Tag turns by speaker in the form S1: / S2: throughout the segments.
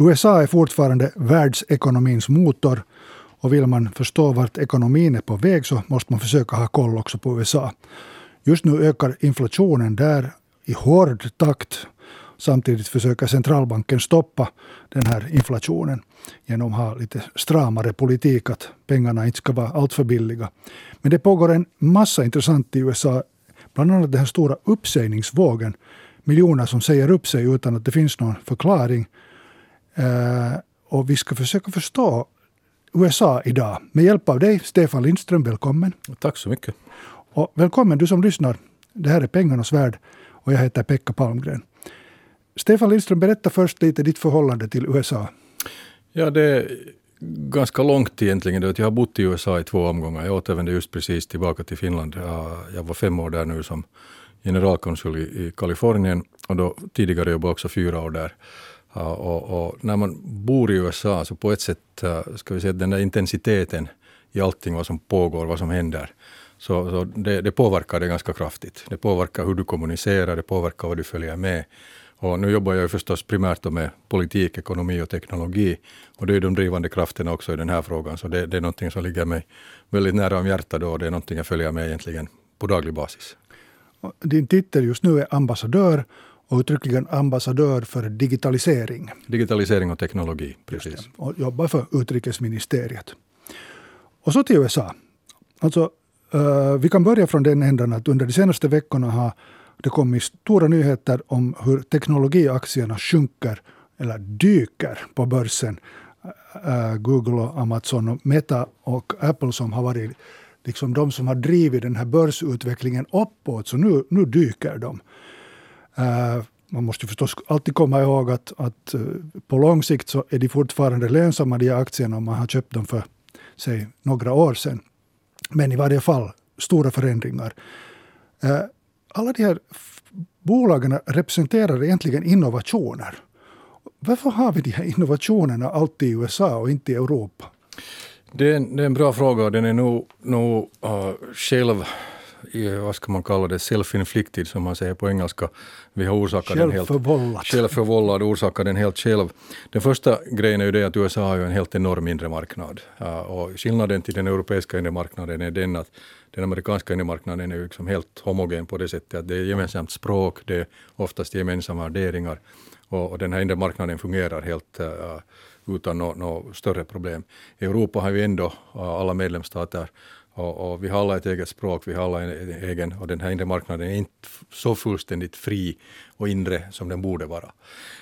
S1: USA är fortfarande världsekonomins motor och vill man förstå vart ekonomin är på väg så måste man försöka ha koll också på USA. Just nu ökar inflationen där i hård takt. Samtidigt försöker centralbanken stoppa den här inflationen genom att ha lite stramare politik, att pengarna inte ska vara alltför billiga. Men det pågår en massa intressant i USA, bland annat den här stora uppsägningsvågen. Miljoner som säger upp sig utan att det finns någon förklaring. Eh, och vi ska försöka förstå USA idag med hjälp av dig, Stefan Lindström. Välkommen.
S2: Tack så mycket.
S1: Och välkommen du som lyssnar. Det här är Pengarnas värld och jag heter Pekka Palmgren. Stefan Lindström, berätta först lite ditt förhållande till USA.
S2: Ja, det är ganska långt egentligen. Jag har bott i USA i två omgångar. Jag återvände just precis tillbaka till Finland. Jag var fem år där nu som generalkonsul i Kalifornien och då tidigare jobbade jag också fyra år där. Och, och, när man bor i USA så på ett sätt, äh, ska vi säga den där intensiteten i allting vad som pågår, vad som händer, så, så det, det, påverkar det ganska kraftigt. Det påverkar hur du kommunicerar, det påverkar vad du följer med. Och nu jobbar jag ju förstås primärt med politik, ekonomi och teknologi. Och det är de drivande krafterna också i den här frågan. Så det, det är någonting som ligger mig väldigt nära om hjärtat och det är någonting jag följer med egentligen på daglig basis.
S1: Din titel just nu är ambassadör och uttryckligen ambassadör för digitalisering.
S2: Digitalisering och teknologi, precis.
S1: Och jobbar för utrikesministeriet. Och så till USA. Alltså, uh, vi kan börja från den änden att under de senaste veckorna har det kommit stora nyheter om hur teknologiaktierna sjunker eller dyker på börsen. Uh, Google, och Amazon, och Meta och Apple som har varit liksom de som har drivit den här börsutvecklingen uppåt, så nu, nu dyker de. Eh, man måste förstås alltid komma ihåg att, att eh, på lång sikt så är de fortfarande lönsamma, de här aktierna, om man har köpt dem för säg, några år sedan. Men i varje fall stora förändringar. Eh, alla de här bolagen representerar egentligen innovationer. Varför har vi de här innovationerna alltid i USA och inte i Europa?
S2: Det är en, det är en bra fråga och den är nog, nog uh, själv vad ska man kalla det, self-inflicted som man säger på engelska. Vi har orsakat den helt... Självförvållad. orsakat den helt själv. Den första grejen är ju det att USA har ju en helt enorm inre marknad. och skillnaden till den europeiska inre marknaden är den att den amerikanska inre marknaden är ju liksom helt homogen på det sättet att det är gemensamt språk, det är oftast gemensamma värderingar och, och den här inre marknaden fungerar helt uh, utan några no större problem. I Europa har vi ändå uh, alla medlemsstater och, och, vi har alla ett eget språk, vi har alla en egen, och den här inre marknaden är inte så fullständigt fri och inre som den borde vara.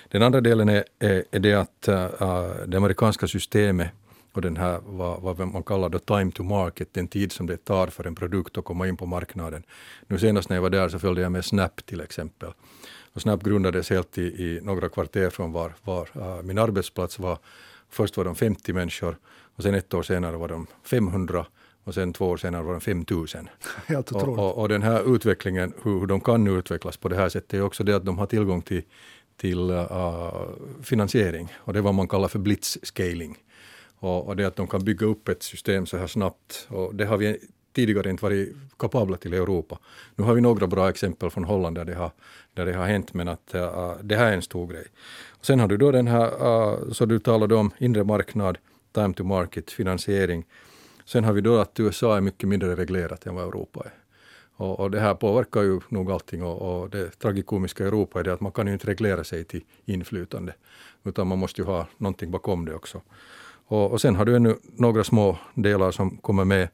S2: Den andra delen är, är, är det att uh, det amerikanska systemet och den här, vad, vad man kallar då time to market, den tid som det tar för en produkt att komma in på marknaden. Nu senast när jag var där så följde jag med Snap till exempel. Och Snap grundades helt i, i några kvarter från var, var uh, min arbetsplats var. Först var de 50 människor och sen ett år senare var de 500 och sen två år senare var de 5000.
S1: Helt
S2: och, och, och, den här utvecklingen, hur, hur de kan utvecklas på det här sättet är också det att de har tillgång till, till uh, finansiering och det är vad man kallar för blitzscaling. Och, och det att de kan bygga upp ett system så här snabbt och det har vi tidigare inte varit kapabla till i Europa. Nu har vi några bra exempel från Holland där det har, där det har hänt men att uh, det här är en stor grej. Och sen har du då den här, uh, så du talade om inre marknad, time to market, finansiering. Sen har vi då att USA är mycket mindre reglerat än vad Europa är. Och, och det här påverkar ju nog allting och, och det tragikomiska i Europa är det att man kan ju inte reglera sig till inflytande. Utan man måste ju ha någonting bakom det också. Och, och sen har du ännu några små delar som kommer med.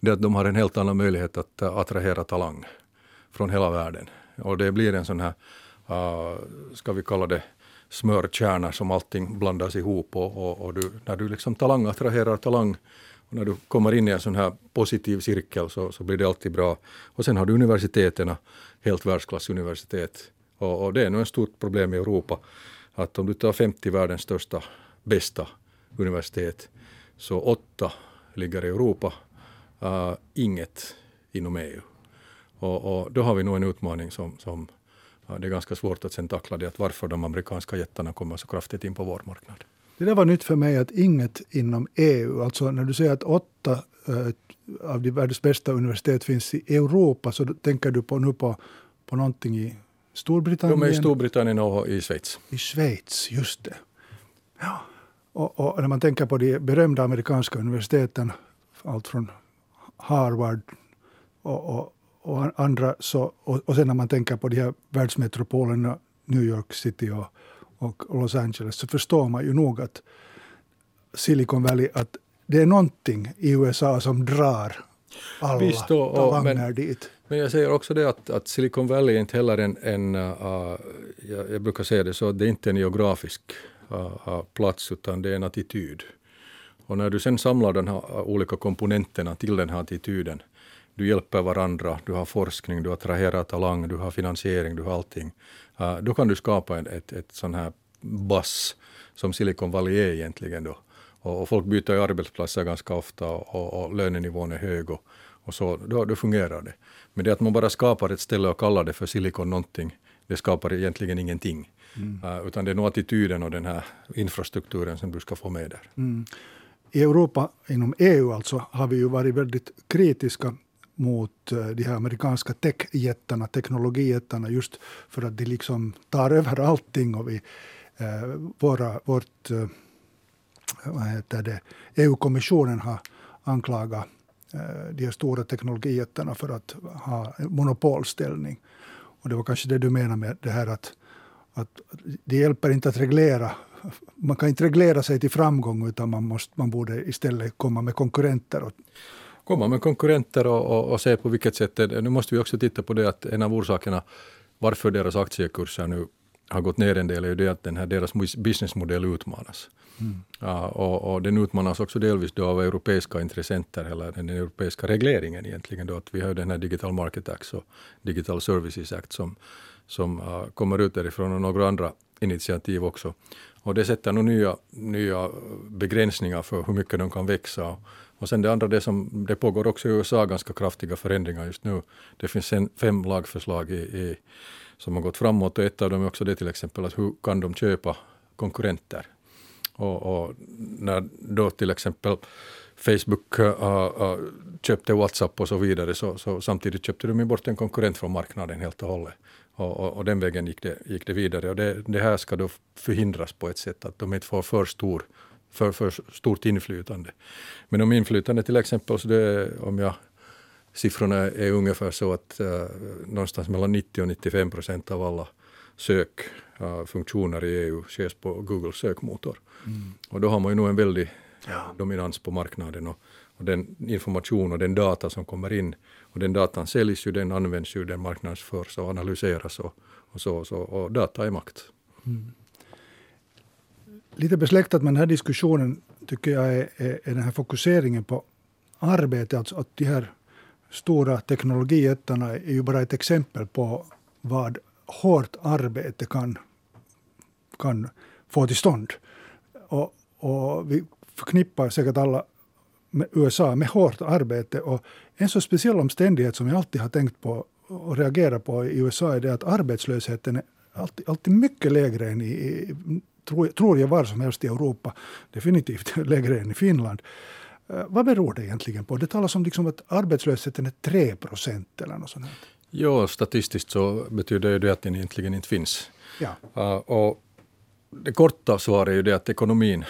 S2: Det att de har en helt annan möjlighet att äh, attrahera talang från hela världen. Och det blir en sån här, uh, ska vi kalla det, smörkärna som allting blandas ihop och, och, och du, när du liksom talang attraherar talang och när du kommer in i en sån här positiv cirkel så, så blir det alltid bra. Och sen har du universiteten, helt världsklassuniversitet. Och, och det är nog ett stort problem i Europa att om du tar 50 världens största, bästa universitet så åtta ligger i Europa, uh, inget inom EU. Och, och, då har vi nog en utmaning som, som uh, det är ganska svårt att sen tackla det, att varför de amerikanska jättarna kommer så kraftigt in på vår marknad.
S1: Det där var nytt för mig att inget inom EU, alltså när du säger att åtta äh, av de världens bästa universitet finns i Europa, så tänker du på, nu på, på någonting i Storbritannien?
S2: De är i Storbritannien och i Schweiz.
S1: I Schweiz, just det. Ja. Och, och, när man tänker på de berömda amerikanska universiteten, allt från Harvard och, och, och andra, så, och, och sen när man tänker på de här världsmetropolerna, New York City och, och Los Angeles, så förstår man ju nog att Silicon Valley, att det är någonting i USA som drar alla Visst, och, och, men, dit.
S2: Men jag säger också det att, att Silicon Valley är inte heller en, en uh, jag, jag, brukar säga det så, det är inte en geografisk uh, plats utan det är en attityd. Och när du sen samlar de här olika komponenterna till den här attityden, du hjälper varandra, du har forskning, du attraherar talang, du har finansiering, du har allting. Uh, då kan du skapa ett, ett, ett sån här bass som Silicon Valley är egentligen då. Och, och folk byter ju arbetsplatser ganska ofta och, och lönenivån är hög och, och så, då, då fungerar det. Men det att man bara skapar ett ställe och kallar det för Silicon någonting, det skapar egentligen ingenting. Mm. Uh, utan det är nog attityden och den här infrastrukturen som du ska få med där. Mm.
S1: I Europa, inom EU alltså, har vi ju varit väldigt kritiska mot eh, de här amerikanska techjättarna, teknologijättarna, just för att de liksom tar över allting och vi, eh, våra, vårt eh, vad heter det, EU-kommissionen har anklagat eh, de stora teknologijättarna för att ha monopolställning. Och det var kanske det du menar med det här att, att det hjälper inte att reglera. Man kan inte reglera sig till framgång utan man, måste, man borde istället komma med konkurrenter. Och,
S2: komma med konkurrenter och, och, och, se på vilket sätt. Nu måste vi också titta på det att en av orsakerna varför deras aktiekurser nu har gått ner en del är ju det att den här deras businessmodell utmanas. Mm. Ja, och, och, den utmanas också delvis då av europeiska intressenter, eller den europeiska regleringen egentligen. Då, att vi har den här Digital Market Act och Digital Services Act som, som uh, kommer ut därifrån och några andra initiativ också. Och det sätter nog nya, nya begränsningar för hur mycket de kan växa. Och och sen det andra, det, som, det pågår också i USA ganska kraftiga förändringar just nu. Det finns en, fem lagförslag i, i, som har gått framåt och ett av dem är också det till exempel att hur kan de köpa konkurrenter och, och, när då till exempel Facebook uh, uh, köpte WhatsApp och så vidare, så, så samtidigt köpte de bort en konkurrent från marknaden helt och hållet. Och, och, och den vägen gick det, gick det vidare. Och det, det, här ska då förhindras på ett sätt, att de inte får för, stor, för, för stort inflytande. Men om inflytande till exempel, så det, om jag siffrorna är ungefär så att uh, någonstans mellan 90 och 95 procent av alla sökfunktioner i EU sker på Googles sökmotor. Mm. Och då har man ju nog en väldig ja. dominans på marknaden. Och, och, den information och den data som kommer in, och den datan säljs ju, den används ju, den marknadsförs och analyseras och, och så, så. Och data är makt. Mm.
S1: Lite besläktat med den här diskussionen tycker jag är, är, är den här fokuseringen på arbete, alltså att de här stora teknologijättarna är ju bara ett exempel på vad hårt arbete kan, kan få till stånd. Och, och vi förknippar säkert alla med USA med hårt arbete. Och en så speciell omständighet som jag alltid har tänkt på och reagerat på i USA är det att arbetslösheten är alltid, alltid mycket lägre än i, i tror, tror jag var som helst i Europa. Definitivt lägre än i Finland. Uh, vad beror det egentligen på? Det talas om liksom att arbetslösheten är 3 procent eller något sånt.
S2: Ja, statistiskt så betyder det att den egentligen inte finns. Ja. Uh, och det korta svaret är ju det att ekonomin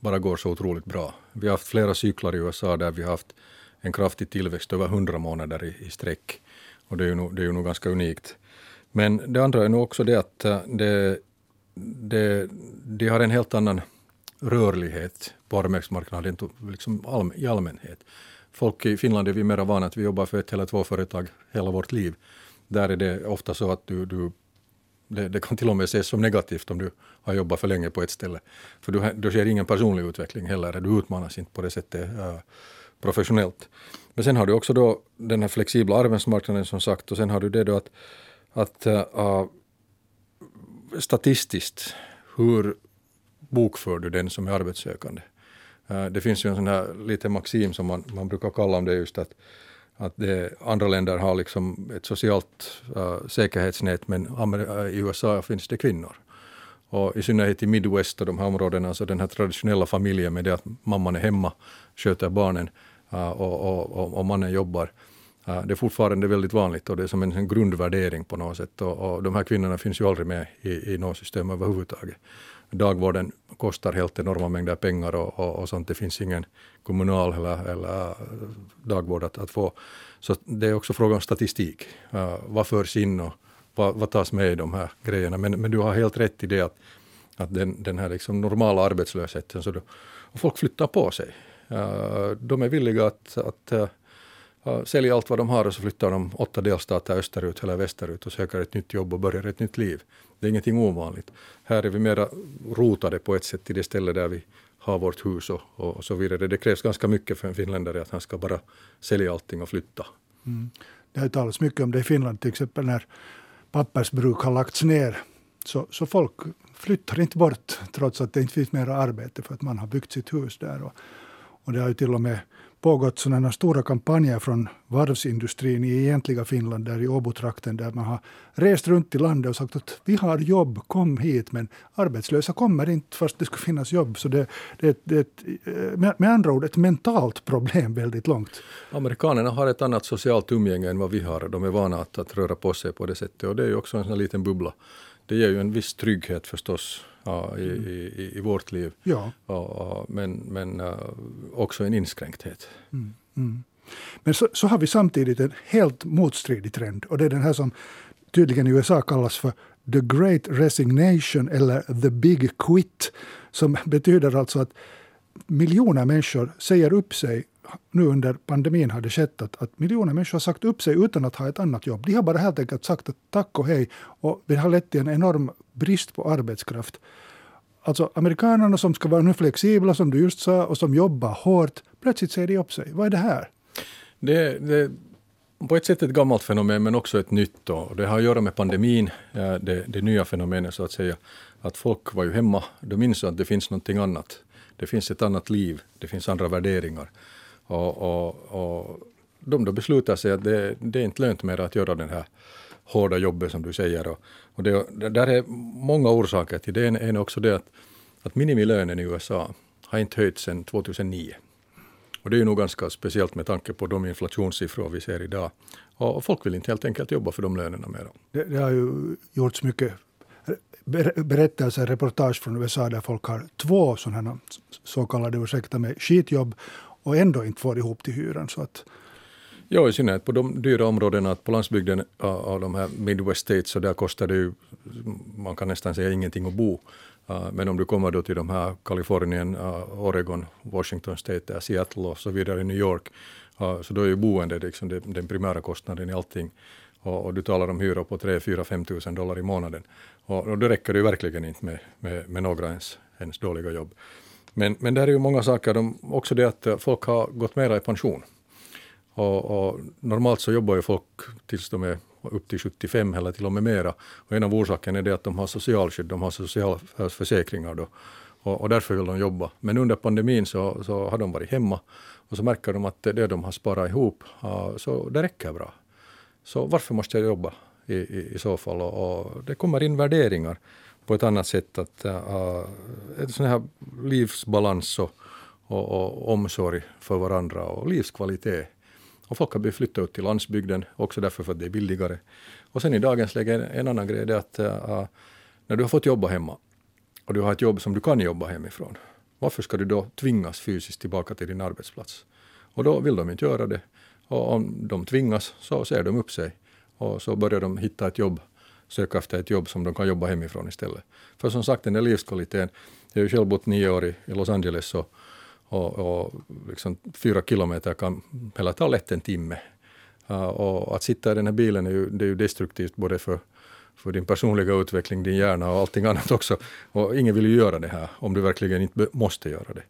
S2: bara går så otroligt bra. Vi har haft flera cyklar i USA där vi har haft en kraftig tillväxt över 100 månader i, i sträck. Och det är, ju nog, det är ju nog ganska unikt. Men det andra är nog också det att eh, det, det, de har en helt annan rörlighet på arbetsmarknaden liksom all, i allmänhet. Folk i Finland är vi mer vana att vi jobbar för ett eller två företag hela vårt liv. Där är det ofta så att du, du det, det, kan till och med ses som negativt om du har jobbat för länge på ett ställe. För du, du ser ingen personlig utveckling heller, du utmanas inte på det sättet äh, professionellt. Men sen har du också då den här flexibla arbetsmarknaden som sagt och sen har du det då att, att äh, statistiskt, hur bokför du den som är arbetssökande? Eh, det finns ju en sån här liten maxim som man, man brukar kalla om det just att att det, andra länder har liksom ett socialt uh, säkerhetsnät men eh, i USA finns det kvinnor. Och i synnerhet i Midwest och de här områdena, alltså den här traditionella familjen med det att mamman är hemma, sköter barnen uh, och, och, och, mannen jobbar det är fortfarande väldigt vanligt och det är som en, grundvärdering på något sätt. Och, och, de här kvinnorna finns ju aldrig med i, i något system överhuvudtaget. Dagvården kostar helt enorma mängder pengar och, och, och sånt. Det finns ingen kommunal eller, eller dagvård att, att få. Så det är också fråga om statistik. Uh, vad förs in och vad, vad tas med i de här grejerna. Men, men du har helt rätt i det att, att den, den här liksom normala arbetslösheten, så då, folk flyttar på sig. Uh, de är villiga att, att uh, sälja allt vad de har och så flyttar de åtta delstater österut eller västerut och söker ett nytt jobb och börjar ett nytt liv. Det är ingenting ovanligt. Här är vi mera rotade på ett sätt i det ställe där vi har vårt hus och, och, så vidare. Det krävs ganska mycket för en finländare att han ska bara sälja allting och flytta.
S1: Mm. Det har ju talats mycket om det i Finland, till exempel när pappersbruk har lagts ner. Så, så folk flyttar inte bort trots att det inte finns mera arbete för att man har byggt sitt hus där. Och, och det har ju till och med pågått sådana stora kampanjer från varvsindustrin i egentliga Finland, där i Åbotrakten, där man har rest runt i landet och sagt att vi har jobb, kom hit. Men arbetslösa kommer inte fast det skulle finnas jobb. Så det, det, det eh, med, med andra ord ett mentalt problem väldigt långt.
S2: Amerikanerna har ett annat socialt umgänge än vad vi har. De är vana att, att röra på sig på det sättet och det är ju också en sån liten bubbla. Det ger ju en viss trygghet förstås ja, i, i, i, vårt liv.
S1: Ja.
S2: Ja, men men uh, också en inskränkthet.
S1: Mm, mm. Men så, så, har vi samtidigt en helt motstridig trend och det är den här som tydligen i USA kallas för the great resignation eller the big quit. Som betyder alltså att miljoner människor säger upp sig nu under pandemin har det skett att, att miljoner människor har sagt upp sig utan att ha ett annat jobb. De har bara helt enkelt sagt att tack och hej. Och det har lett till en enorm brist på arbetskraft. Alltså amerikanerna som ska vara nu flexibla som du just sa och som jobbar hårt, plötsligt säger de upp sig. Vad är det här?
S2: Det, det på ett sätt ett gammalt fenomen men också ett nytt. Då. Det har att göra med pandemin, eh, det, det nya fenomenet så att säga. Att folk var ju hemma, de minns att det finns någonting annat. Det finns ett annat liv, det finns andra värderingar. Och, och, och de då beslutar sig att det, det är inte lönt mer att göra den här hårda jobbet som du säger. Och, och det, där är många orsaker till det. En är också det att, att minimilönen i USA har inte höjts sedan 2009. Och det är ju nog ganska speciellt med tanke på de inflationssiffror vi ser idag. Och folk vill inte helt enkelt jobba för de lönerna mer.
S1: Det, det har ju gjorts mycket berättelser, reportage från USA där folk har två sådana så kallade, ursäkta mig, skitjobb och ändå inte får ihop till hyran. Så att,
S2: Ja, i synnerhet på de dyra områdena. På landsbygden av de här Midwest States, så där kostar det ju, man kan nästan säga ingenting att bo. Men om du kommer då till de här Kalifornien, Oregon, Washington State, Seattle och så vidare, New York, så då är ju boende liksom den primära kostnaden i allting. Och, du talar om hyror på 3 4 5 000 dollar i månaden. Och, och då räcker det ju verkligen inte med, med, med några ens, ens dåliga jobb. Men, men där är ju många saker, de, också det att eh, folk har gått mera i pension. Och, och, normalt så jobbar ju folk tills de är upp till 75 eller till och med mera. Och en av orsakerna är det att de har socialskydd, de har socialförsäkringar då. Och, och därför vill de jobba. Men under pandemin så, så har de varit hemma och så märker de att det de har sparat ihop, så det räcker bra. Så varför måste jag jobba i, i, i så fall? Och, och det kommer in värderingar på ett annat sätt. Att, uh, ett sånt här livsbalans och, och, och, omsorg för varandra och livskvalitet. Och folk har flyttat ut till landsbygden också därför för att det är billigare. Och sen i dagens läge, en annan grej är att äh, när du har fått jobba hemma och du har ett jobb som du kan jobba hemifrån, varför ska du då tvingas fysiskt tillbaka till din arbetsplats? Och då vill de inte göra det. Och om de tvingas så ser de upp sig och så börjar de hitta ett jobb söka efter ett jobb som de kan jobba hemifrån istället. För som sagt, den där livskvaliteten, jag har ju själv bott nio år i, Los Angeles och, och, och liksom fyra kilometer kan hela ta lätt en timme. Uh, och att sitta i den här bilen är ju, det är ju destruktivt både för, för din personliga utveckling, din hjärna och allting annat också. Och ingen vill ju göra det här om du verkligen inte måste göra det.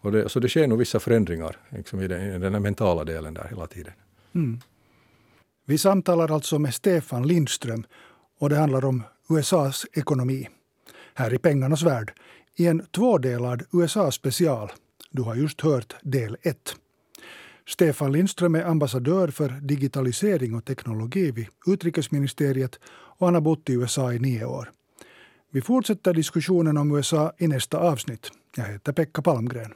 S2: Och det, så det sker nog vissa förändringar liksom i, den, i den här mentala delen där hela tiden. Mm.
S1: Vi samtalar alltså med Stefan Lindström och det handlar om USAs ekonomi. Här i pengarnas värld i en tvådelad USA-special. Du har just hört del 1. Stefan Lindström är ambassadör för digitalisering och teknologi vid utrikesministeriet och han har bott i USA i nio år. Vi fortsätter diskussionen om USA i nästa avsnitt. Jag heter Pekka Palmgren.